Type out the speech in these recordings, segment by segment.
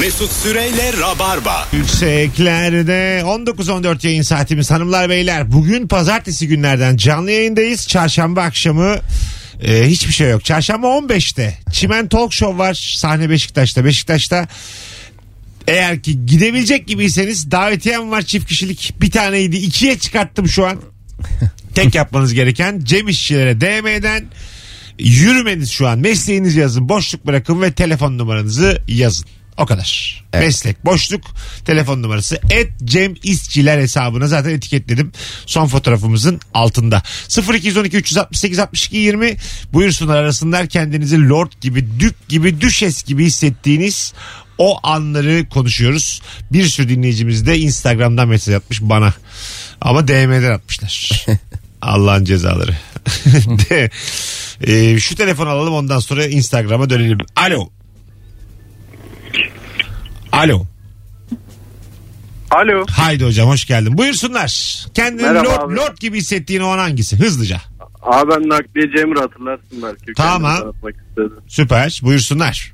Mesut Süreyle Rabarba. Yükseklerde 19-14 yayın saatimiz hanımlar beyler. Bugün pazartesi günlerden canlı yayındayız. Çarşamba akşamı e, hiçbir şey yok. Çarşamba 15'te Çimen Talk Show var sahne Beşiktaş'ta. Beşiktaş'ta eğer ki gidebilecek gibiyseniz davetiyem var çift kişilik. Bir taneydi ikiye çıkarttım şu an. Tek yapmanız gereken Cem İşçilere DM'den yürümeniz şu an. Mesleğinizi yazın. Boşluk bırakın ve telefon numaranızı yazın. O kadar. Meslek, boşluk, telefon numarası. Et Cem İşçiler hesabına zaten etiketledim. Son fotoğrafımızın altında. 0212 368 62 20 buyursunlar arasınlar kendinizi lord gibi, dük gibi, düşes gibi hissettiğiniz o anları konuşuyoruz. Bir sürü dinleyicimiz de Instagram'dan mesaj atmış bana. Ama DM'den atmışlar. Allah'ın cezaları. De, e, şu telefon alalım ondan sonra Instagram'a dönelim. Alo. Alo. Alo. Haydi hocam hoş geldin. Buyursunlar. Kendini Merhaba lord, abi. lord gibi hissettiğin o an hangisi? Hızlıca. Abi ben nakliyeci Emre hatırlarsın belki. Tamam. Süper. Buyursunlar.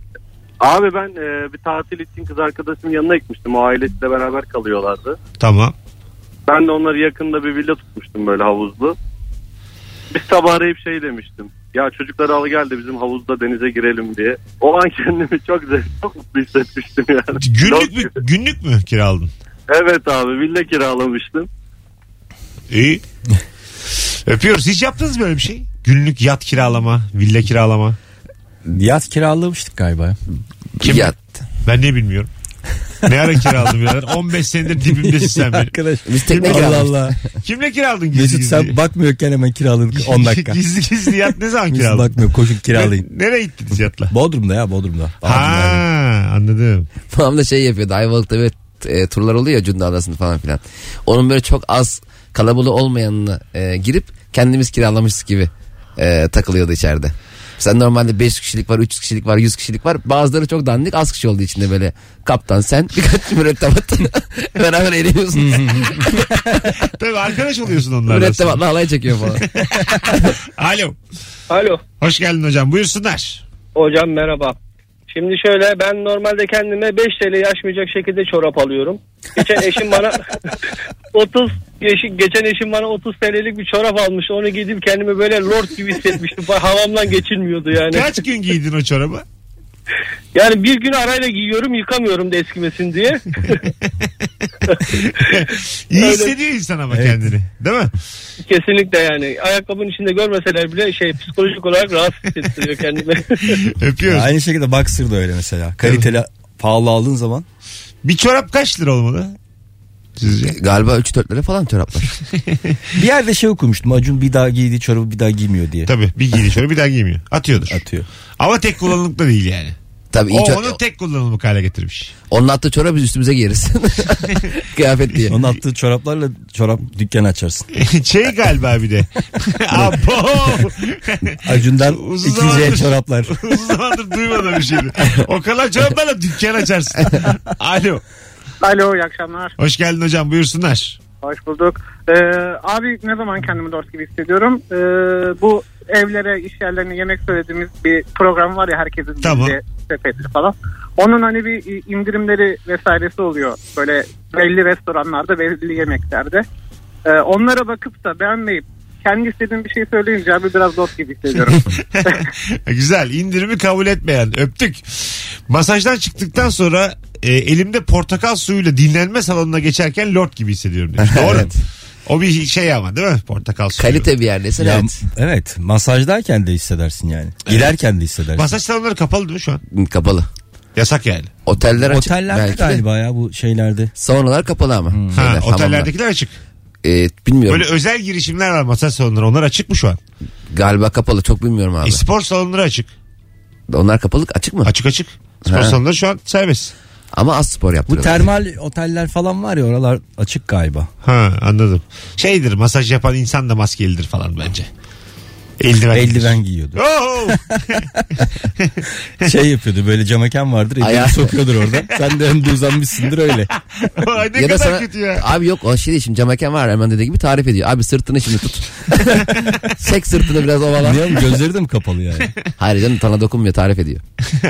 Abi ben e, bir tatil için kız arkadaşımın yanına gitmiştim. O ailesiyle beraber kalıyorlardı. Tamam. Ben de onları yakında bir villa tutmuştum böyle havuzlu. Bir sabah arayıp şey demiştim. Ya çocukları al gel de bizim havuzda denize girelim diye. O an kendimi çok zevk, çok mutlu hissetmiştim yani. Günlük mü, günlük mü kiraladın? Evet abi villa kiralamıştım. İyi. Öpüyoruz. Hiç yaptınız mı böyle bir şey? Günlük yat kiralama, villa kiralama. Yat kiralamıştık galiba. Kim? Yat. Ben ne bilmiyorum. Ne ara kiraladın birader? 15 senedir dibimdesin sen benim. Arkadaş. Biz tekne Allah kiralamıştık. Allah. Kimle kiraladın gizli Mesut gizli? sen bakmıyorken hemen kiraladık 10 dakika. gizli gizli yat ne zaman Mesut kiraladın? bakmıyor koşun kiralayın. Ne- Nereye gittiniz yatla? Bodrum'da ya Bodrum'da. Ha anladım. Babam da şey yapıyordu. Ayvalık'ta böyle e, turlar oluyor ya Cunda Adası'nda falan filan. Onun böyle çok az kalabalığı olmayanına e, girip kendimiz kiralamışız gibi e, takılıyordu içeride. Sen normalde 5 kişilik var, 3 kişilik var, 100 kişilik var. Bazıları çok dandik az kişi olduğu için de böyle kaptan sen birkaç mürettebat beraber eğleniyorsun. Tabii arkadaş oluyorsun onlarla. Mürettebatla halay çekiyor falan. Alo. Alo. Hoş geldin hocam. Buyursunlar. Hocam merhaba. Şimdi şöyle ben normalde kendime 5 TL aşmayacak şekilde çorap alıyorum. Geçen eşim bana 30 yaşı, geçen eşim bana 30 TL'lik bir çorap almış. Onu giydim kendimi böyle lord gibi hissetmiştim. Havamdan geçilmiyordu yani. Kaç gün giydin o çorabı? Yani bir gün arayla giyiyorum yıkamıyorum da eskimesin diye. İyi hissediyor insan ama Evet. kendini. Değil mi? Kesinlikle yani. Ayakkabının içinde görmeseler bile şey psikolojik olarak rahatsız hissediyor kendimi. Öpüyoruz. Aynı şekilde Boxer da öyle mesela. Kaliteli pahalı aldığın zaman Bir çorap kaç lira olmalı? Sizce? Galiba 3-4 lira falan çoraplar. bir yerde şey okumuştum. Acun bir daha giydiği çorabı bir daha giymiyor diye. Tabii bir giydi şöyle bir daha giymiyor. Atıyordur. Atıyor. Ama tek kullanımlık da değil yani. Tabii O onu tek kullanımlık hale getirmiş. Onun attığı çorabı biz üstümüze giyeriz. Kıyafet diye. Onun attığı çoraplarla çorap dükkanı açarsın. şey galiba bir de. Abo. Acun'dan Uzun ikinci el zamandır- çoraplar. Uzun zamandır duymadığım bir şeydi. O kadar çoraplarla dükkan açarsın. Alo. Alo iyi akşamlar. Hoş geldin hocam buyursunlar. Hoş bulduk. Ee, abi ne zaman kendimi dört gibi hissediyorum. Ee, bu evlere, iş yerlerine yemek söylediğimiz bir program var ya herkesin Tamam. bildiği sepetli falan. Onun hani bir indirimleri vesairesi oluyor. Böyle belli restoranlarda, belli yemeklerde. Ee, onlara bakıp da beğenmeyip kendi istediğim bir şey söyleyince abi biraz dört gibi hissediyorum. Güzel indirimi kabul etmeyen öptük. Masajdan çıktıktan sonra e, elimde portakal suyuyla dinlenme salonuna geçerken lord gibi hissediyorum demiş. Doğru. Evet. O bir şey ama değil mi portakal suyu? Kalite bir yerdesin Ya, evet. evet. Masajdayken de hissedersin yani. Giderken de hissedersin. Masaj salonları kapalı değil mi şu an? Kapalı. Yasak yani. Oteller açık. Otellerde belki de. galiba ya bu şeylerde. Saunalar kapalı ama. Ha, Şeyler, hamamlar. otellerdekiler açık. Ee, bilmiyorum. Böyle özel girişimler var masaj salonları. Onlar açık mı şu an? Galiba kapalı çok bilmiyorum abi. E, spor salonları açık. Onlar kapalı açık mı? Açık açık. Spor Ha. salonları şu an serbest. Ama az spor Bu yaptırıyorlar. termal oteller falan var ya oralar açık galiba. Ha anladım. Şeydir masaj yapan insan da maskelidir falan bence. Eldiven. Eldiven giyiyordu. Oo! şey yapıyordu böyle cam mekan vardır. Elini Ayağı- sokuyordur orada. Sen de önde uzanmışsındır öyle. Ay, ne ya da kadar sana kötü ya. abi yok o şey değil şimdi camekan var hemen dediği gibi tarif ediyor. Abi sırtını şimdi tut. Çek sırtını biraz ovala. Niye oğlum gözleri de mi kapalı yani? Hayır canım sana dokunmuyor tarif ediyor.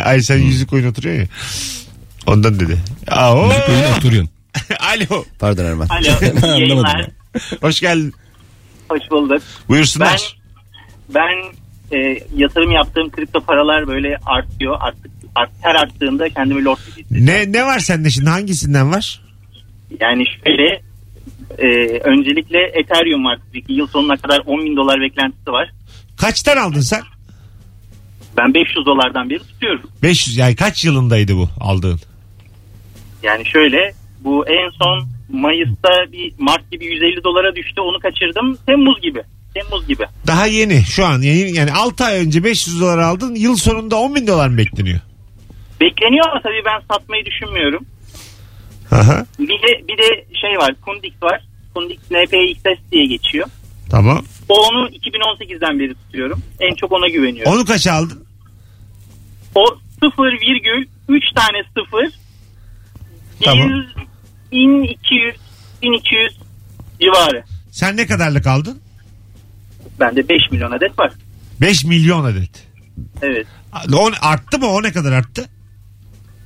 Ay sen yüzük oyun oturuyor ya. Ondan dedi. Aa, oo. Öyle oturuyorsun. Alo. Pardon Erman. Alo, iyi Anlamadım yayınlar. ya. Hoş geldin. Hoş bulduk. Buyursunlar. Ben e, yatırım yaptığım kripto paralar böyle artıyor. Artık art, her arttığında kendimi lord gibi hissediyorum. Ne, ne var sende şimdi? Hangisinden var? Yani şöyle e, öncelikle Ethereum var. tabii ki. Yıl sonuna kadar 10 bin dolar beklentisi var. Kaçtan aldın sen? Ben 500 dolardan beri tutuyorum. 500 yani kaç yılındaydı bu aldığın? Yani şöyle bu en son Mayıs'ta bir Mart gibi 150 dolara düştü. Onu kaçırdım. Temmuz gibi. Temmuz gibi. Daha yeni şu an yeni, yani 6 ay önce 500 dolar aldın yıl sonunda 10 bin dolar mı bekleniyor? Bekleniyor ama tabii ben satmayı düşünmüyorum. Aha, Bir de, bir de şey var. Kundix var. Kundix NPXS diye geçiyor. tamam. O onu 2018'den beri tutuyorum. En çok ona güveniyorum. Onu kaç aldın? O 0,3 tane 0 Tamam. 1200 1200 civarı. Sen ne kadarlık aldın? Bende 5 milyon adet var. 5 milyon adet. Evet. O, arttı mı? O ne kadar arttı?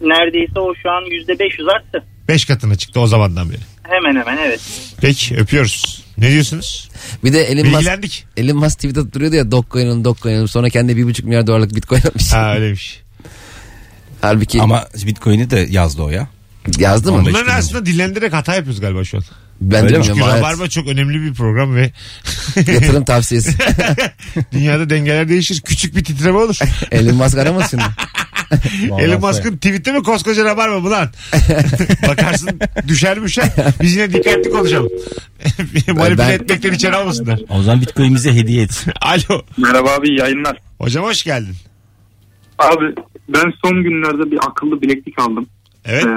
Neredeyse o şu an %500 arttı. 5 katına çıktı o zamandan beri. Hemen hemen evet. Peki öpüyoruz. Ne diyorsunuz? Bir de Elon Musk. Elon Musk tweet atıp duruyordu ya Dogecoin'in Dogecoin'in sonra kendi bir buçuk milyar dolarlık bitcoin almış. Ha öyleymiş. Halbuki Ama Bitcoin'i de yazdı o ya. Yazdı mı? Bin aslında dillendirerek hata yapıyoruz galiba şu an. Ben Öyle de? Çünkü bilmiyorum. Rabarba çok önemli bir program ve Yatırım tavsiyesi. dünyada dengeler değişir. Küçük bir titreme olur. Elon Musk aramasın. Vallahi Elon Musk'ın tweet'i mi koskoca Rabarba mı lan? Bakarsın düşer müşer. Biz yine dikkatli konuşalım. Manipüle Ben- etmekten içeri almasınlar. O zaman Bitcoin bize hediye et. Alo. Merhaba abi yayınlar. Hocam hoş geldin. Abi ben son günlerde bir akıllı bileklik aldım. Evet. Ee,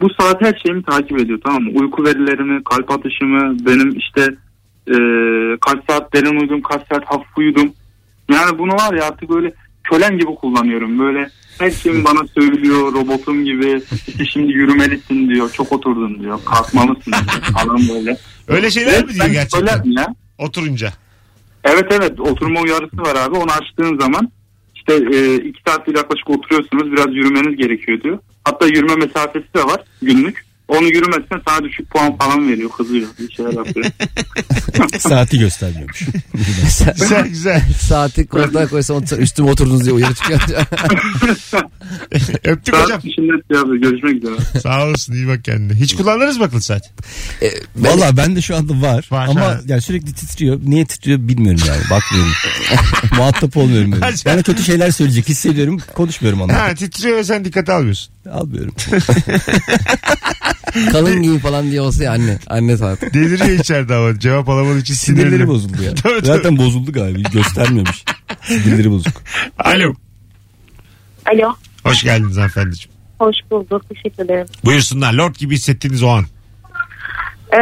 bu saat her şeyimi takip ediyor tamam mı? Uyku verilerimi, kalp atışımı, benim işte e, kaç saat derin uyudum, kaç saat hafif uyudum. Yani bunu var ya artık böyle kölen gibi kullanıyorum. Böyle her şeyimi bana söylüyor robotum gibi. İşte şimdi yürümelisin diyor, çok oturdun diyor, kalkmalısın diyor falan böyle. Öyle şeyler Evet, mi diyor gerçekten? ya. Oturunca. Evet evet oturma uyarısı var abi. Onu açtığın zaman işte e, iki saat yaklaşık oturuyorsunuz. Biraz yürümeniz gerekiyor diyor. Hatta yürüme mesafesi de var günlük. Onu yürümezsen sana düşük puan falan veriyor. Kızıyor. Bir şeyler yapıyor. Saati göstermiyormuş. Güzel güzel. Saati koltuğa koysa otur- üstüme oturdunuz diye uyarı çıkıyor. Öptük hocam. saat içinde şey yapıyor. Görüşmek üzere. Sağ olasın iyi bak kendine. Hiç kullandınız mı akıllı saat? E, ben- Valla bende şu anda var. Var, ama ha. yani sürekli titriyor. Niye titriyor bilmiyorum yani. Bakmıyorum. Muhatap olmuyorum. Böyle. Bana kötü şeyler söyleyecek hissediyorum. Konuşmuyorum onunla. Ha titriyor ve sen dikkate almıyorsun. Almıyorum. kalın giyin falan diye olsa ya anne. Anne saat. Deliriyor içeride ama cevap alamadığı için Sinirleri sinirli. bozuldu ya. Tabii, tabii. Zaten bozuldu galiba. Göstermiyormuş. Sinirleri bozuk. Alo. Alo. Hoş geldiniz hanımefendiciğim. Hoş bulduk. Teşekkür ederim. Buyursunlar. Lord gibi hissettiğiniz o an. Ee,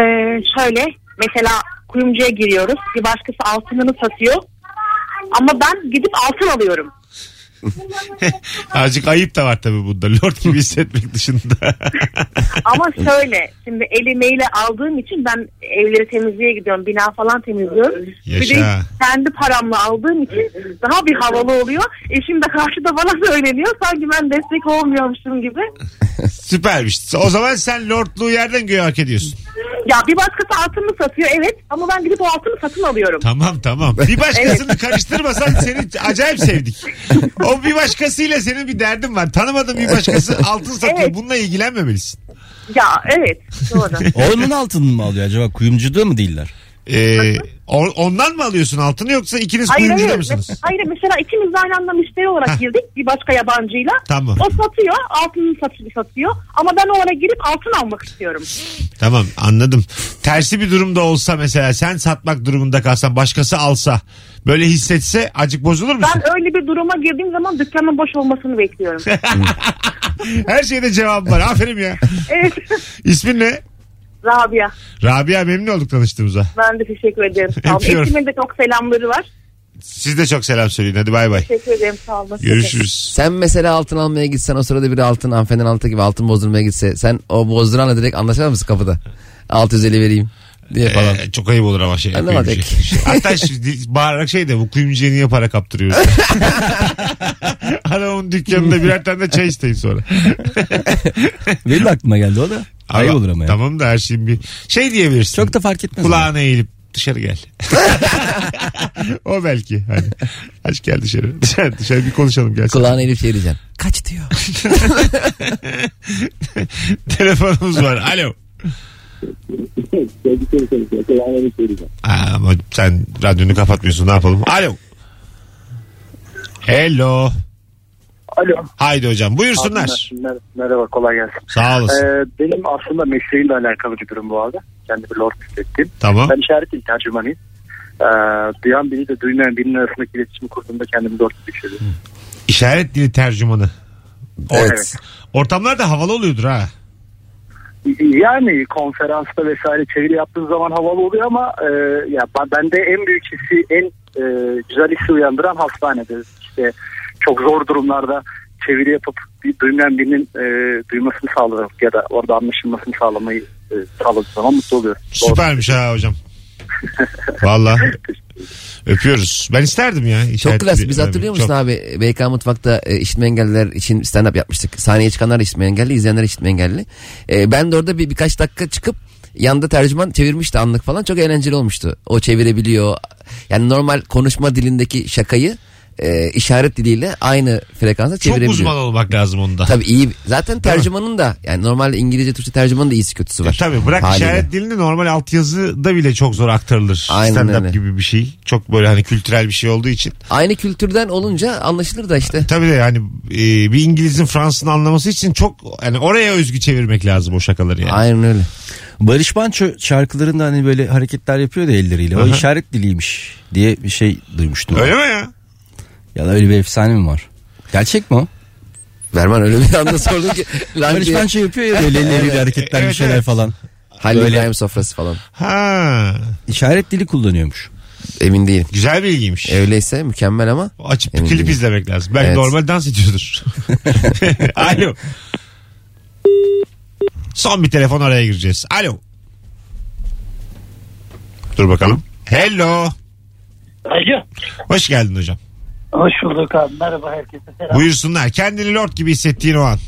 şöyle mesela kuyumcuya giriyoruz. Bir başkası altınını satıyor. Ama ben gidip altın alıyorum. Azıcık ayıp da var tabii bunda. Lord gibi hissetmek dışında. Ama şöyle şimdi elime aldığım için ben evleri temizliğe gidiyorum. Bina falan temizliyorum. Bir de Yaşa. kendi paramla aldığım için daha bir havalı oluyor. Eşim de karşıda bana söyleniyor. Sanki ben destek olmuyormuşum gibi. Süpermiş. O zaman sen lordluğu yerden göğe hak ediyorsun. Ya bir başkası altını satıyor evet ama ben gidip o altını satın alıyorum. Tamam tamam. Bir başkasını karıştırmasan seni acayip sevdik. O bir başkasıyla senin bir derdin var. Tanımadığın bir başkası altın satıyor. Evet. Bununla ilgilenmemelisin. Ya evet doğru. Onun altını mı alıyor acaba? Kuyumcuda mı değiller? Ee, o- ondan mı alıyorsun altını yoksa ikiniz Hayır kuyumcuda hayır. mısınız? Mes- Hayır mesela ikimiz aynı anda müşteri olarak Hah. girdik bir başka yabancıyla. Tamam. O satıyor altını satıyor, satıyor ama ben o ara girip altın almak istiyorum. Tamam anladım. Tersi bir durumda olsa mesela sen satmak durumunda kalsan başkası alsa böyle hissetse acık bozulur musun? Ben öyle bir duruma girdiğim zaman dükkanın boş olmasını bekliyorum. Her şeyde cevap var. Aferin ya. evet İsmin ne? Rabia Rabia memnun olduk tanıştığımıza. ben de teşekkür ederim. Sağ olun. Öpüyorum. Eşimin de çok selamları var. Siz de çok selam söyleyin. Hadi bay bay. Teşekkür ederim sağ olun. Görüşürüz. Sen mesela altın almaya gitsen o sırada biri altın hanımefendinin altı gibi altın bozdurmaya gitse sen o bozduranla direkt anlaşır mısın kapıda? 650 vereyim. Diye falan. Ee, çok ayıp olur ama şey. Anlamadık. kuyumcu. Hatta şu, bağırarak şey de bu kuyumcuya niye para kaptırıyoruz? Adamın dükkanında birer tane de çay isteyin sonra. Benim de aklıma geldi o da. Ayıp olur ama ya. Tamam da her şeyin bir şey diyebilirsin. Çok da fark etmez. ama. Kulağına eğilip dışarı gel. o belki. Hani. Aç gel dışarı. Dışarı, dışarı bir konuşalım gel. Kulağına elip şey diyeceksin. Kaç diyor. Telefonumuz var. Alo. Aa, ama sen radyonu kapatmıyorsun ne yapalım? Alo. Hello. Alo. Haydi hocam buyursunlar. Mer- Merhaba kolay gelsin. Sağ olasın. Ee, benim aslında mesleğimle alakalı bir durum bu arada. Kendi bir lord hissettiğim. Tamam. Ben işaret dil tercümanıyım. Ee, duyan biri de duymayan birinin arasındaki iletişimi kurduğumda kendimi lord hissediyorum. İşaret dili tercümanı. Evet. Ortamlar da havalı oluyordur ha. Yani konferansta vesaire çeviri yaptığın zaman havalı oluyor ama e, ya ben- bende en büyük hissi en e, güzel hissi uyandıran hastanede. İşte çok zor durumlarda çeviri yapıp bir duymayan birinin e, duymasını sağlamak ya da orada anlaşılmasını sağlamayı e, sağladığı zaman mutlu oluyorum. Süpermiş ha hocam. Valla. Öpüyoruz. Ben isterdim ya. Çok klas. Biz hatırlıyor musun Çok. abi? BK Mutfak'ta e, işitme engelliler için stand up yapmıştık. Sahneye çıkanlar işitme engelli, izleyenler işitme engelli. E, ben de orada bir birkaç dakika çıkıp yanında tercüman çevirmişti anlık falan. Çok eğlenceli olmuştu. O çevirebiliyor. Yani normal konuşma dilindeki şakayı e, işaret diliyle aynı frekansa Çok çevirebiliyor. uzman olmak lazım onda. Tabii iyi. Zaten tercümanın da yani normalde İngilizce Türkçe tercümanın da iyisi kötüsü var. E, tabii bırak Haliyle. işaret dilini normal altyazıda bile çok zor aktarılır. Aynen Stand-up öyle. gibi bir şey. Çok böyle hani kültürel bir şey olduğu için. Aynı kültürden olunca anlaşılır da işte. Tabii de yani e, bir İngiliz'in Fransız'ın anlaması için çok yani oraya özgü çevirmek lazım o şakaları yani. Aynen öyle. Barış Manço şarkılarında hani böyle hareketler yapıyor da elleriyle. O Aha. işaret diliymiş diye bir şey duymuştum. Öyle mi ya? Ya da öyle bir efsane mi var? Gerçek mi o? Verman öyle bir anda sordun ki. lan Barış diye. Manço yapıyor ya böyle elleriyle Evet, hareketler evet, bir şeyler evet. falan. Halil İbrahim sofrası falan. Ha. İşaret dili kullanıyormuş. Emin değilim. Güzel bilgiymiş. Öyleyse mükemmel ama. Açıp bir Emin klip değilim. izlemek lazım. Belki Evet. normal dans ediyordur. Alo. Son bir telefon araya gireceğiz. Alo. Dur bakalım. Hello. Alo. Hoş geldin hocam. Hoş bulduk abi. Merhaba herkese. Selam. Buyursunlar. Kendini lord gibi hissettiğin o an.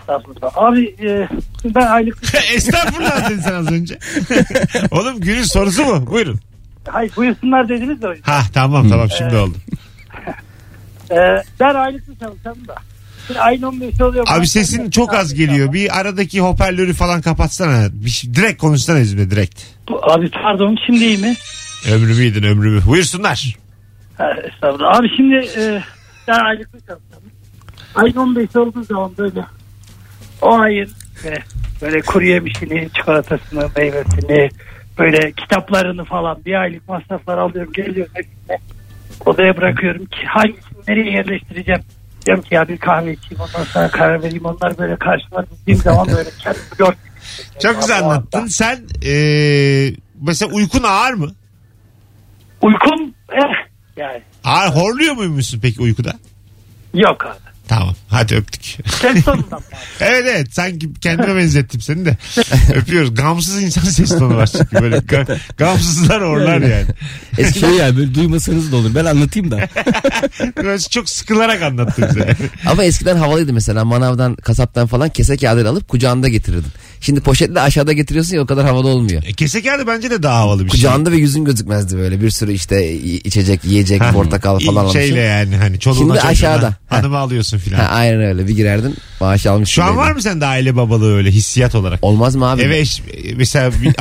Estağfurullah. Abi e, ben aylık... Estağfurullah dedin sen az önce. Oğlum günün sorusu mu? Buyurun. Hayır buyursunlar dediniz de. Ha tamam tamam şimdi oldu. E, ben aylıklı çalışanım da. Şimdi ayın 15'i oluyor. Abi sesin çok az geliyor. Bir aradaki hoparlörü falan kapatsana. Bir şey, direkt konuşsana bizimle direkt. Abi pardon şimdi iyi mi? Ömrümü yedin ömrümü. Buyursunlar. Ha, estağfurullah. Abi şimdi e, ben aylıklı çalışanım. Ayın 15'i olduğu zaman böyle o ayın e, böyle kuru yemişini, çikolatasını, meyvesini, böyle kitaplarını falan bir aylık masraflar alıyorum. Geliyorum hepsine odaya bırakıyorum ki hangisini nereye yerleştireceğim. Diyorum ki ya bir kahve içeyim ondan sonra karar vereyim. Onlar böyle karşıma dizdiğim zaman böyle kendimi gör. Çok güzel anlattın. Sen eee, mesela uykun ağır mı? Uykum eh yani Ağır horluyor muymuşsun peki uykuda? yok abi. Tamam hadi öptük. Ses tonundan evet evet sanki kendime benzettim seni de. Öpüyoruz. Gamsız insan ses tonu var çünkü böyle ga- gamsızlar orlar yani. Eski şey yani böyle duymasanız da olur. Ben anlatayım da. Böyle çok sıkılarak anlattın bize. Ama eskiden havalıydı mesela manavdan kasaptan falan kese kağıdıyla alıp kucağında getirirdin. Şimdi poşetle aşağıda getiriyorsun ya o kadar havalı olmuyor. E, Kese kağıdı bence de daha havalı bir şey. Kucağında ve yüzün gözükmezdi böyle bir sürü işte içecek yiyecek Ha, portakal falan almışsın. Şeyle yani hani çoluğuna Şimdi çocuğuna aşağıda. hanımı alıyorsun filan. Ha, aynen öyle bir girerdin maaş almışsın. Şu an var mı sende aile babalığı öyle hissiyat olarak? Olmaz mı abi? Eve eş- mesela bir,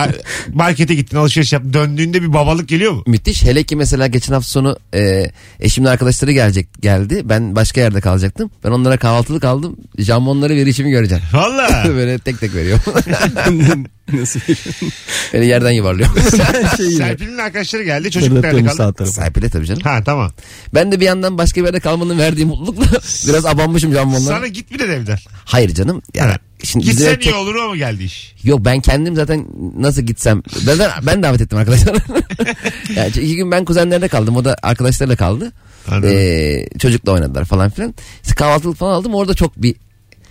markete gittin alışveriş yaptın döndüğünde bir babalık geliyor mu? Müthiş. Hele ki mesela geçen hafta sonu e, eşimin arkadaşları gelecek geldi. Ben başka yerde kalacaktım. Ben onlara kahvaltılık aldım. Jambonları verişimi göreceğim. Valla. Böyle tek tek veriyor. Nasıl Beni yerden yuvarlıyor. şey. Serpil'in arkadaşları geldi. Çocuk nerede kaldı? tarafa. Serpil'e tabii canım. Ha tamam. Ben de bir yandan başka bir yerde kalmanın verdiği mutlulukla biraz abanmışım jambonlara. Sana git bir de evden. Hayır canım. Yani Ha. şimdi Gitsen ev iyi tek- olur ama geldi iş. Yok ben kendim zaten nasıl gitsem ben, ben, ben davet ettim arkadaşlar. yani iki gün ben kuzenlerde kaldım o da arkadaşlarla kaldı. Anladım. Ee, çocukla oynadılar falan filan. İşte kahvaltılık falan aldım orada çok bir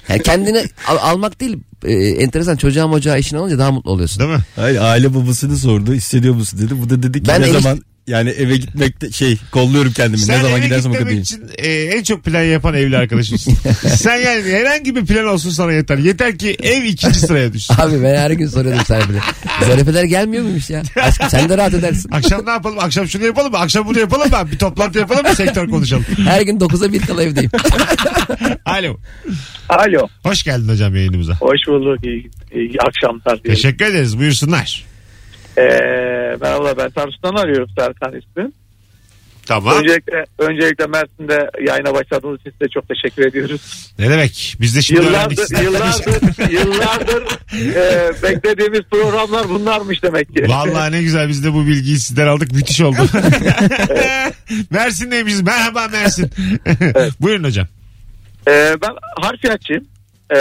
Yani kendini al- almak değil e, enteresan çocuğa mocağa işin olunca daha mutlu oluyorsun. Değil mi? Hayır aile babasını sordu hissediyor musun dedi. Bu da dedi ki Ben ne enişte- zaman yani eve gitmekte şey kolluyorum kendimi Sen ne zaman eve gidersem o gitmemek kadar. için e, en çok plan yapan evli arkadaşımsın. Sen yani herhangi bir plan olsun sana yeter. Yeter ki ev ikinci sıraya düşsün. Abi ben her gün soruyordum sahibine. Zarifeler gelmiyor muymuş ya? Aşkım sen de rahat edersin. Akşam ne yapalım? Akşam şunu yapalım mı? Akşam bunu yapalım mı? Bir toplantı yapalım mı? Sektör konuşalım. Her gün 9'a 1 kala evdeyim. Alo. Alo. Hoş geldin hocam yayınımıza. Hoş bulduk. İyi, iyi akşamlar diyelim. Teşekkür ederiz. Buyursunlar. Ee, merhaba ben Tarsus'tan arıyorum Serkan ismi. Tamam. Öncelikle, öncelikle Mersin'de yayına başladığınız için size çok teşekkür ediyoruz. Ne demek? Biz de şimdi. Yıllardır, yıllardır, yıllardır e, beklediğimiz programlar bunlarmış demek ki. Vallahi ne güzel biz de bu bilgiyi sizden aldık. Müthiş oldu. Mersin'deymişiz. Merhaba Mersin. Buyurun hocam. Ee, ben harfiyatçıyım ee,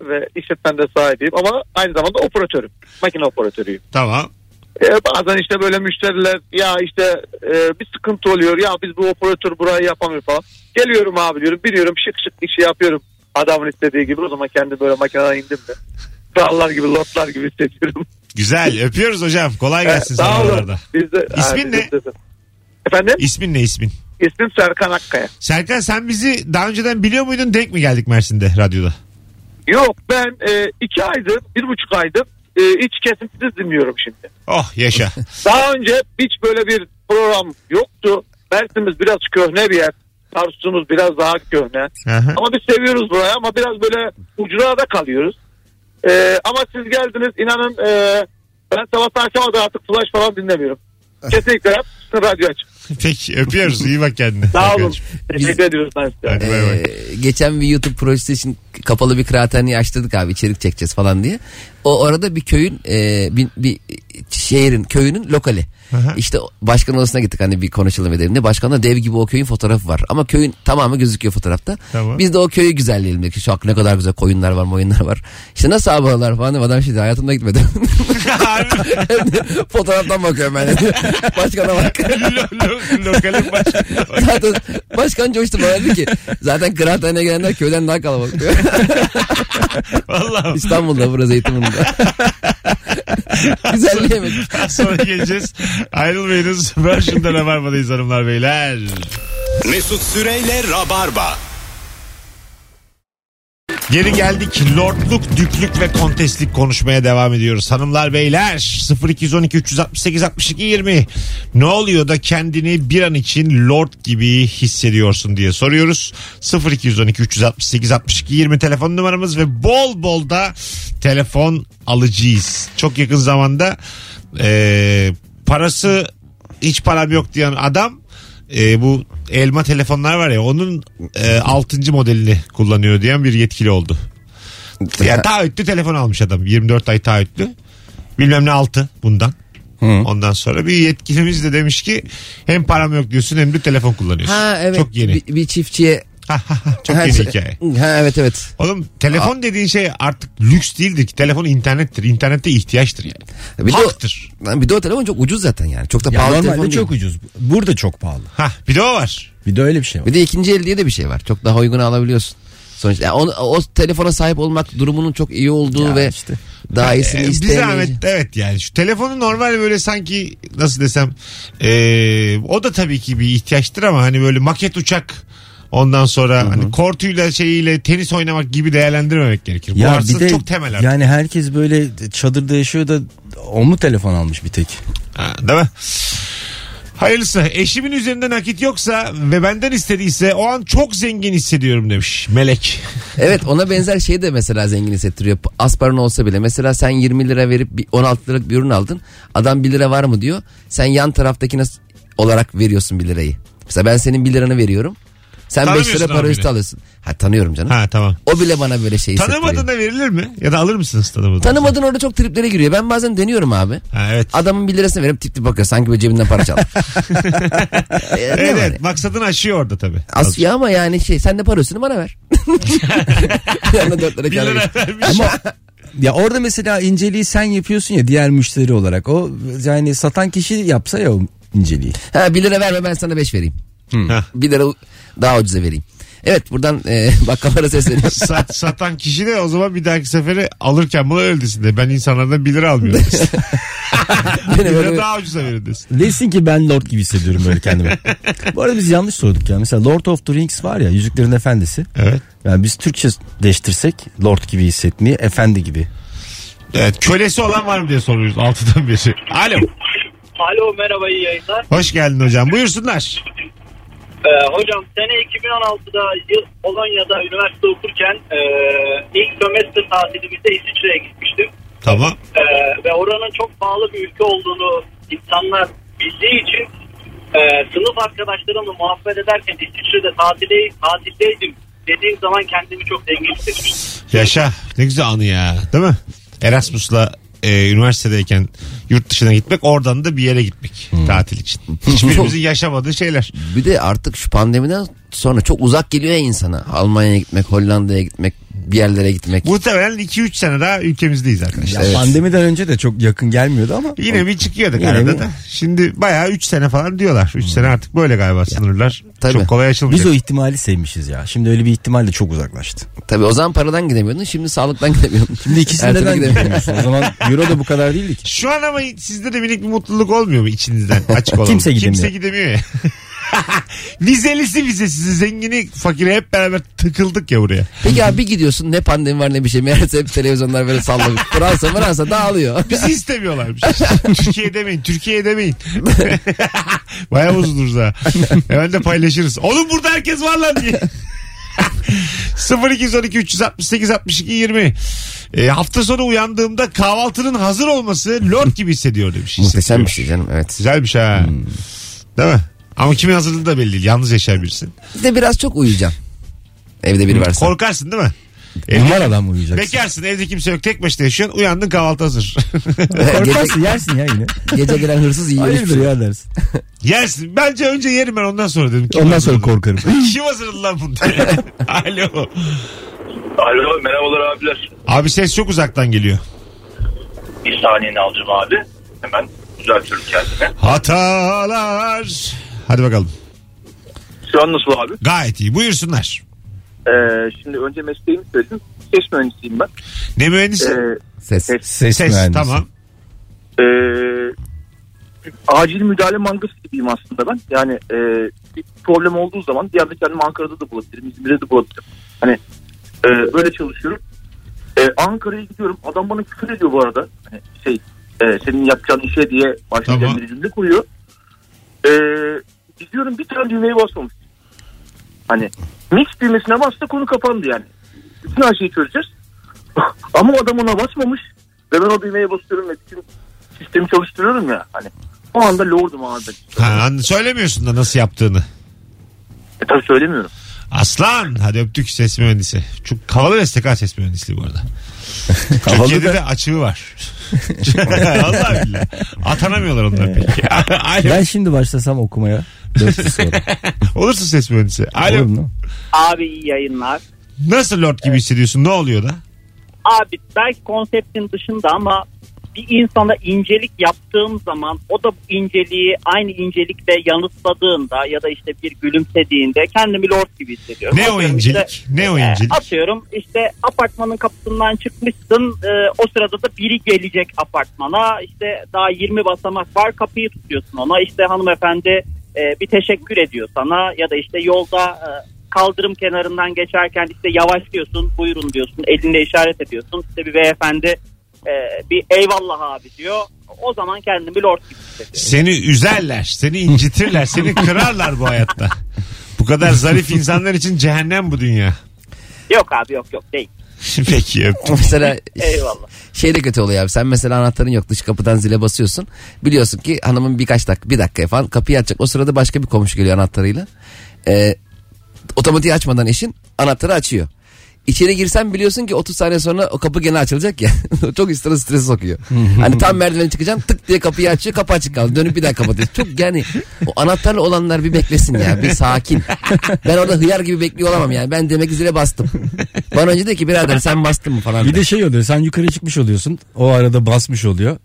ve işletmende sahibiyim ama aynı zamanda operatörüm. Makine operatörüyüm. Tamam. Ee, bazen işte böyle müşteriler ya işte e, bir sıkıntı oluyor ya biz bu operatör burayı yapamıyor falan. Geliyorum abi diyorum biliyorum şık şık işi yapıyorum adamın istediği gibi o zaman kendi böyle makineden indim de. Krallar gibi lotlar gibi hissediyorum. Güzel. Öpüyoruz hocam. Kolay gelsin Sağ sana oralarda. De, İsmin ne? de- Efendim? İsmin ne ismin? İsmim Serkan Akkaya. Serkan sen bizi daha önceden biliyor muydun? Denk mi geldik Mersin'de radyoda? Yok ben e, iki aydır bir buçuk aydır e, hiç kesintisiz dinliyorum şimdi. Oh yaşa. Daha önce hiç böyle bir program yoktu. Mersin'imiz biraz köhne bir yer. Tarsus'umuz biraz daha köhne. Aha. Ama biz seviyoruz burayı ama biraz böyle ucurada kalıyoruz. Ee, ama siz geldiniz inanın e, ben sabahtan akşama da artık flash falan dinlemiyorum. Kesinlikle hep radyo açık. Peki öpüyoruz. İyi bak kendine. Sağ olun. Teşekkür ediyoruz ben size. Hadi bay bay. Ee, geçen bir YouTube projesi için kapalı bir kıraathaneyi açtırdık abi içerik çekeceğiz falan diye. O orada bir köyün e, bir, bir şehrin köyünün lokali. Aha. İşte başkan odasına gittik hani bir konuşalım edelim diye. Başkanla dev gibi o köyün fotoğrafı var. Ama köyün tamamı gözüküyor fotoğrafta. Tamam. Biz de o köyü güzelleyelim dedik. Şu ne kadar güzel koyunlar var moyunlar var. İşte nasıl abalar falan. Adam şey dedi hayatımda gitmedim. Fotoğraftan bakıyorum ben. Başkana bak. Lo- Lokalin başkanı. zaten başkan coştu bana dedi ki zaten kıraathaneye gelenler köyden daha kalabalık diyor. Vallahi. İstanbul'da burası Zeytinburnu'da. Güzelleyemedik. Az sonra geleceğiz. Ayrılmayınız. Version'da Rabarba'dayız hanımlar beyler. Mesut Süreyle Rabarba. Geri geldik. Lordluk, düklük ve kontestlik konuşmaya devam ediyoruz. Hanımlar beyler 0212 368 62 20 ne oluyor da kendini bir an için lord gibi hissediyorsun diye soruyoruz. 0212 368 62 20 telefon numaramız ve bol bol da telefon alıcıyız. Çok yakın zamanda e, parası hiç param yok diyen adam e, bu elma telefonlar var ya onun e, 6. modelini kullanıyor diyen bir yetkili oldu. Ya taahhütlü telefon almış adam 24 ay taahhütlü. Bilmem ne altı bundan. Ondan sonra bir yetkilimiz de demiş ki hem param yok diyorsun hem de telefon kullanıyorsun. Ha evet. Çok yeni. Bir, bir çiftçiye. Çok yeni hikaye. Ha evet evet. Oğlum telefon dediğin şey artık lüks değildir ki. Telefon internettir. İnternette ihtiyaçtır yani. Bir de, Haktır. o, bir de o telefon çok ucuz zaten yani. Çok da Ya pahalı normalde telefon çok değil. ucuz. Burada çok pahalı. Ha bir de o var. Bir de öyle bir şey var. Bir de ikinci el diye de bir şey var. Çok daha uygun alabiliyorsun. Sonuçta yani onu- o telefona sahip olmak durumunun çok iyi olduğu Ya ve işte. daha iyisini Ee, bir zahmet evet yani şu telefonu normal böyle sanki nasıl desem ee, o da tabii ki bir ihtiyaçtır ama hani böyle maket uçak ondan sonra hani kortuyla şeyiyle tenis oynamak gibi değerlendirmemek gerekir. Bu Ya aslında bir de çok temel artık. yani herkes böyle çadırda yaşıyor da o mu telefon almış bir tek? Ha, değil mi? Hayırlısı. Eşimin üzerinde nakit yoksa ve benden istediyse o an çok zengin hissediyorum demiş Melek. Evet ona benzer şey de mesela zengin hissettiriyor. Az paran olsa bile. Mesela sen 20 lira verip bir 16 liralık bir ürün aldın. Adam 1 lira var mı diyor. Sen yan taraftakine olarak veriyorsun 1 lirayı. Mesela ben senin 1 liranı veriyorum. Sen 5 Tanımıyorsun lira para üstü alıyorsun. Ha tanıyorum canım. Ha tamam. O bile bana böyle şey hissettiriyor. Tanımadığına verilir mi? Ya da alır mısınız tanımadığına? Tanımadın orada çok triplere giriyor. Ben bazen deniyorum abi. Ha, evet. Adamın 1 lirasını verip tip tip bakıyor. Sanki böyle cebinden para çaldı. Ee, Evet, var evet. ya? maksadını aşıyor orada tabii. Asya ama yani şey sen de para üstünü bana ver. Yanına 4 lira vermiş. Ama ya orada mesela inceliği sen yapıyorsun ya diğer müşteri olarak. O yani satan kişi yapsa ya o inceliği. Ha 1 lira verme ben sana 5 vereyim. Ha. 1 lira daha ucuza vereyim. Evet buradan e, bakkallara sesleniyorum. Sa- satan kişi de o zaman bir dahaki sefere alırken bunu öyle desin de ben insanlardan 1 lira almıyorum. Bir lira böyle- daha ucuza verin desin. Desin ki ben Lord gibi hissediyorum böyle kendimi. Bu arada biz yanlış sorduk ya. Mesela Lord of the Rings var ya Yüzüklerin Efendisi. Evet. Yani biz Türkçe değiştirsek Lord gibi hissetmeyi efendi gibi. Evet kölesi olan var mı diye soruyoruz altıdan beri. Alo. Alo merhaba iyi yayınlar. Hoş geldin hocam. Buyursunlar. Ee, hocam sene 2016'da yıl- Polonya'da üniversite okurken e, ilk sömestr tatilimizde İsviçre'ye gitmiştim. Tamam. Ee, ve oranın çok pahalı bir ülke olduğunu insanlar bildiği için e, sınıf arkadaşlarımla muhabbet ederken İsviçre'de tatile, tatildeydim dediğim zaman kendimi çok zengin hissetmiştim. Yaşa. Ne güzel anı ya. Değil mi? Erasmus'la e, üniversitedeyken yurt dışına gitmek oradan da bir yere gitmek tatil için. Hiçbirimizin yaşamadığı şeyler. Bir de artık şu pandemiden sonra çok uzak geliyor ya insana. Almanya'ya gitmek, Hollanda'ya gitmek, bir yerlere gitmek. Muhtemelen 2-3 sene daha ülkemizdeyiz arkadaşlar. Ya Pandemiden önce de çok yakın gelmiyordu ama. Yine bir çıkıyorduk Yine arada bir- da. Şimdi bayağı 3 sene falan diyorlar. 3 sene artık böyle galiba sınırlar. tabii. Çok kolay açılmayacak. Biz o ihtimali sevmişiz ya. Şimdi öyle bir ihtimal de çok uzaklaştı. Tabii o zaman paradan gidemiyordun, şimdi sağlıktan gidemiyordun. Şimdi türlü neden gidemiyorsun. O zaman euro da bu kadar değildi ki. Şu an ama sizde de minik bir mutluluk olmuyor mu içinizden açık olalım. Kimse gidemiyor. Kimse gidemiyor ya. Vizelisi vizesiz zengini fakire hep beraber tıkıldık ya buraya. Peki abi bir gidiyorsun ne pandemi var ne bir şey. Meğerse hep televizyonlar böyle sallamış. Fransa Fransa dağılıyor. Bizi istemiyorlarmış. Türkiye demeyin, Türkiye demeyin. Bayağı bozuluruz ha. Hemen de paylaşırız. Oğlum burada herkes var lan diye. 0212 368 62 20 e, hafta sonu uyandığımda kahvaltının hazır olması lord gibi hissediyor demiş. Muhteşem bir şey canım evet. Güzel bir şey ha. Değil mi? Ama kimin hazırlığı da belli değil. Yalnız yaşayan birisin. Bir de biraz çok uyuyacaksın. Evde biri varsa. Korkarsın değil mi? Var adam uyuyacaksın. Bekarsın evde kimse yok tek başına yaşıyorsun uyandın kahvaltı hazır. Korkarsın yersin ya yine. Gece gelen hırsız yiyor. hiçbir Hayırdır şey. ya dersin. Yersin. Bence önce yerim ben ondan sonra dedim. Kim Ondan sonra hazırladı? korkarım. Kim hazırladı lan bunu? diye. Alo. Alo merhabalar abiler. Abi ses çok uzaktan geliyor. Bir saniyeni alacağım abi. Hemen düzeltiyorum kendimi. Hatalar. Hadi bakalım. Şu an nasıl abi? Gayet iyi. Buyursunlar. Ee, şimdi önce mesleğimi söyledim. Ses mühendisiyim ben. Ne mühendisi? Ee, Ses. ses. Ses, ses. mühendisi. Tamam. Ee, acil müdahale mangası gibiyim aslında ben. Yani e, bir problem olduğu zaman bir anda kendimi Ankara'da da bulabilirim, İzmir'de de bulabilirim. Hani e, böyle çalışıyorum. E, Ankara'ya gidiyorum. Adam bana küfür ediyor bu arada. Hani şey e, senin yapacağın işe diye başlayacağım Tamam. bir cümle kuruyor. E, gidiyorum bir tane düğmeye basmamış. Hani mix düğmesine bastı konu kapandı yani. Bütün her şeyi çözeceğiz. Ama adam ona basmamış. Ve ben o düğmeye basıyorum ve bütün sistemi çalıştırıyorum ya. Hani o anda lordum abi. Ha, söylemiyorsun da nasıl yaptığını. E tabii söylemiyorum. Aslan. Hadi öptük ses mühendisi. Çok havalı meslek ha ses mühendisliği bu arada. Türkiye'de da- de açığı var. Allah billahi. Atanamıyorlar onlar peki. Alo. Ben şimdi başlasam okumaya. Dört yıl sonra. Olursun ses mühendisi. Alo. Olur mu? Abi iyi yayınlar. Nasıl lord gibi hissediyorsun? Ne oluyor da? Abi belki konseptin dışında ama bir insana incelik yaptığım zaman o da bu inceliği aynı incelikle yanıtladığında ya da işte bir gülümsediğinde kendimi lord gibi hissediyorum. Ne o Atıyorum incelik? işte, Ne o e, incelik? atıyorum işte apartmanın kapısından çıkmışsın e, o sırada da biri gelecek apartmana işte daha 20 basamak var kapıyı tutuyorsun ona işte hanımefendi e, bir teşekkür ediyor sana ya da işte yolda e, kaldırım kenarından geçerken işte yavaşlıyorsun buyurun diyorsun elinle işaret ediyorsun işte bir beyefendi e, bir eyvallah abi diyor o zaman kendimi lord gibi hissediyorum. Seni üzerler, seni incitirler, seni kırarlar bu hayatta. Bu kadar zarif insanlar için cehennem bu dünya. Yok abi yok yok değil. Peki öptüm. Mesela Eyvallah. şey de kötü oluyor abi. Sen mesela anahtarın yok dış kapıdan zile basıyorsun. Biliyorsun ki hanımın birkaç dakika bir dakika falan kapıyı açacak. O sırada başka bir komşu geliyor anahtarıyla. Ee, otomatiği açmadan eşin anahtarı açıyor. İçeri girsen biliyorsun ki 30 saniye sonra o kapı gene açılacak ya. Çok üstüne stresi sokuyor. hani tam merdiveni çıkacaksın tık diye kapıyı açıyor kapı açık kaldı. Dönüp bir daha kapatıyor. Çok yani o anahtarlı olanlar bir beklesin ya bir sakin. Ben orada hıyar gibi bekliyor olamam yani. Ben demek zile bastım. Bana önce de ki birader sen bastın mı falan. Bir de şey oluyor sen yukarı çıkmış oluyorsun. O arada basmış oluyor.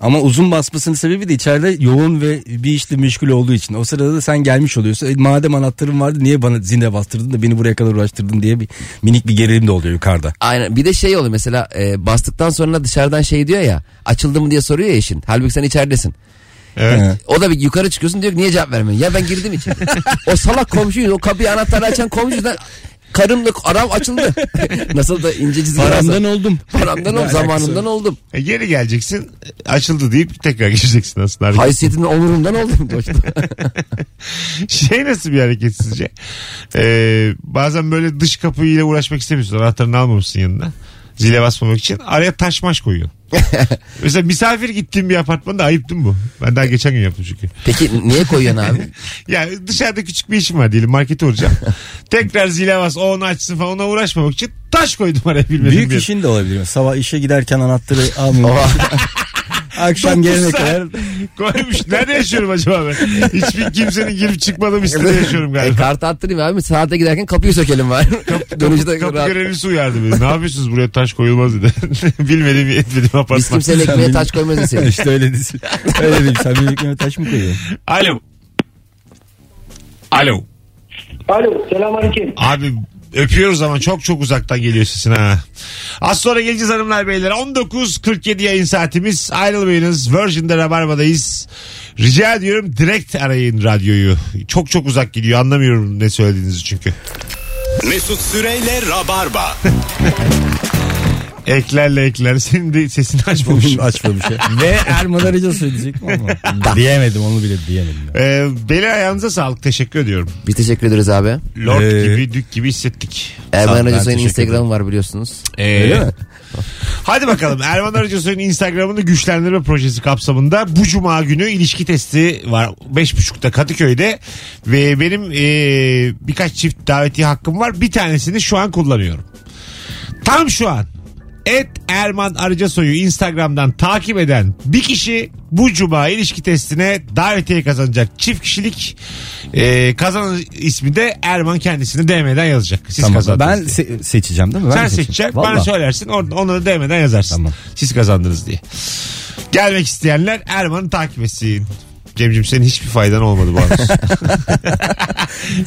Ama uzun basmasının sebebi de içeride yoğun ve bir işle meşgul olduğu için. O sırada da sen gelmiş oluyorsun. E, madem anahtarım vardı niye bana zinde bastırdın da beni buraya kadar uğraştırdın diye bir minik bir gerilim de oluyor yukarıda. Aynen bir de şey oluyor mesela e, bastıktan sonra dışarıdan şey diyor ya açıldı mı diye soruyor ya eşin. Halbuki sen içeridesin. Evet. O da bir yukarı çıkıyorsun diyor ki niye cevap vermiyorsun? Ya ben girdim içeri. o salak komşuyuz o kapıyı anahtarı açan komşuyuz. Lan Karımla aram açıldı. Nasıl da ince çizgi Paramdan oldum. Paramdan oldum var? oldum. E, geri geleceksin açıldı deyip tekrar gireceksin aslında. Haysiyetimden onurumdan oldum. şey nasıl bir hareket sizce? Ee, bazen böyle dış kapıyla uğraşmak istemiyorsun. Anahtarını almamışsın yanına. Zile basmamak için. Araya taş maş koyuyorsun. Mesela misafir gittiğim bir apartmanda ayıp değil mi bu? Ben daha geçen gün yaptım çünkü. Peki niye koyuyorsun abi? Ya dışarıda küçük bir işim var diyelim markete uğrayacağım. Tekrar zile bas o onu açsın falan ona uğraşmamak için taş koydum araya bilmedim Büyük bir. işin de olabilir. Sabah işe giderken anahtarı almıyor. Akşam gelene kadar Koymuş. Nerede yaşıyorum acaba ben? Hiçbir kimsenin girip çıkmadığım sitede yaşıyorum E, galiba. kart attırayım abi saate giderken kapıyı sökelim var. Dönüşte Kapı rahat. görevlisi uyardı beni. Ne yapıyorsunuz buraya taş koyulmaz dedi. Bilmediğim etmediğim apartman. Biz kimsenin ekmeğe taş koymaz desin. işte öyle desin. Öyle değil. Sen benim ekmeğime taş mı koyuyorsun? Alo. Alo. Alo selamünaleyküm. Abi öpüyoruz ama çok çok uzaktan geliyor sesin ha. Az sonra geleceğiz hanımlar beyler. 19.47 yayın saatimiz. Ayrılmayınız. Virgin'de Rabarba'dayız. Rica ediyorum direkt arayın radyoyu. Çok çok uzak gidiyor. Anlamıyorum ne söylediğinizi çünkü. Mesut Süreyle Rabarba. Eklerle ekler. Senin de sesini. Açmamış ya. Ve Erman Arıca söyleyecektim ama. diyemedim onu bile diyemedim. Ee, beli ayağınıza sağlık. Teşekkür ediyorum. Biz teşekkür ederiz abi. Lord Ee, gibi, dük gibi hissettik. Erman Arıca Soy'un Instagram'ı var biliyorsunuz. Ee, Öyle mi? Hadi bakalım Erman Arıcısoy'un Instagram'ını güçlendirme projesi kapsamında bu cuma günü ilişki testi var. 5.30'da Kadıköy'de ve benim ee, birkaç çift davetiye hakkım var. Bir tanesini şu an kullanıyorum. Tam şu an Et Erman Arıcasoy'u Instagram'dan takip eden bir kişi bu cuma ilişki testine davetiye kazanacak. Çift kişilik e, kazanan ismi de Erman kendisini DM'den yazacak. Siz Tamam. kazandınız Ben se- seçeceğim değil mi? Ben Sen seçeceksin bana söylersin or- onu da DM'den yazarsın. Tamam. Siz kazandınız diye. Gelmek isteyenler Erman'ı takip etsin. Cemcim senin hiçbir faydan olmadı bu anons.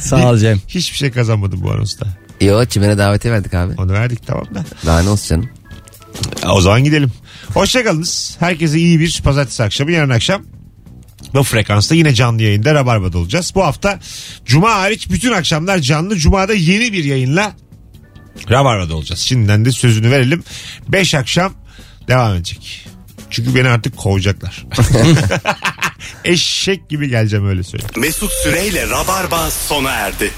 Sağ ol Cem. Hiçbir şey kazanmadın bu anonsta. Yo çimene davetiye verdik abi. Onu verdik tamam da. Daha ne olsun canım. O zaman gidelim. Hoşçakalınız. Herkese iyi bir pazartesi akşamı. Yarın akşam bu frekansta yine canlı yayında Rabarba'da olacağız. Bu hafta Cuma hariç bütün akşamlar canlı. Cuma'da yeni bir yayınla Rabarba'da olacağız. Şimdiden de sözünü verelim. 5 akşam devam edecek. Çünkü beni artık kovacaklar. Eşek gibi geleceğim öyle söyleyeyim. Mesut Süreyle Rabarba sona erdi.